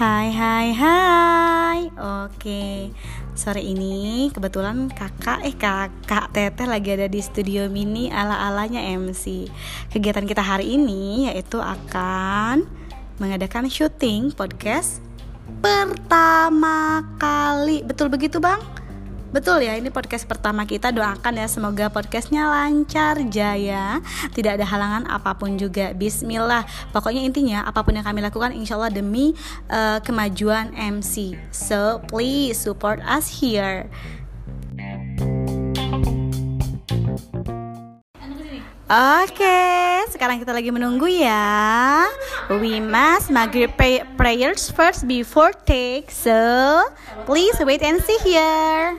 Hai hai hai. Oke. Sore ini kebetulan kakak Eh kakak teteh lagi ada di studio mini Ala-alanya MC Kegiatan kita hari ini Yaitu akan Mengadakan syuting podcast Pertama kali. Betul begitu bang? Betul ya, ini podcast pertama kita doakan ya semoga podcastnya lancar jaya, tidak ada halangan apa pun juga. Bismillah. Pokoknya intinya apa pun yang kami lakukan insya Allah demi uh, kemajuan MC. So please support us here. Oke, sekarang kita lagi menunggu ya. We must maghrib pray prayers first before take. So, please wait and see here.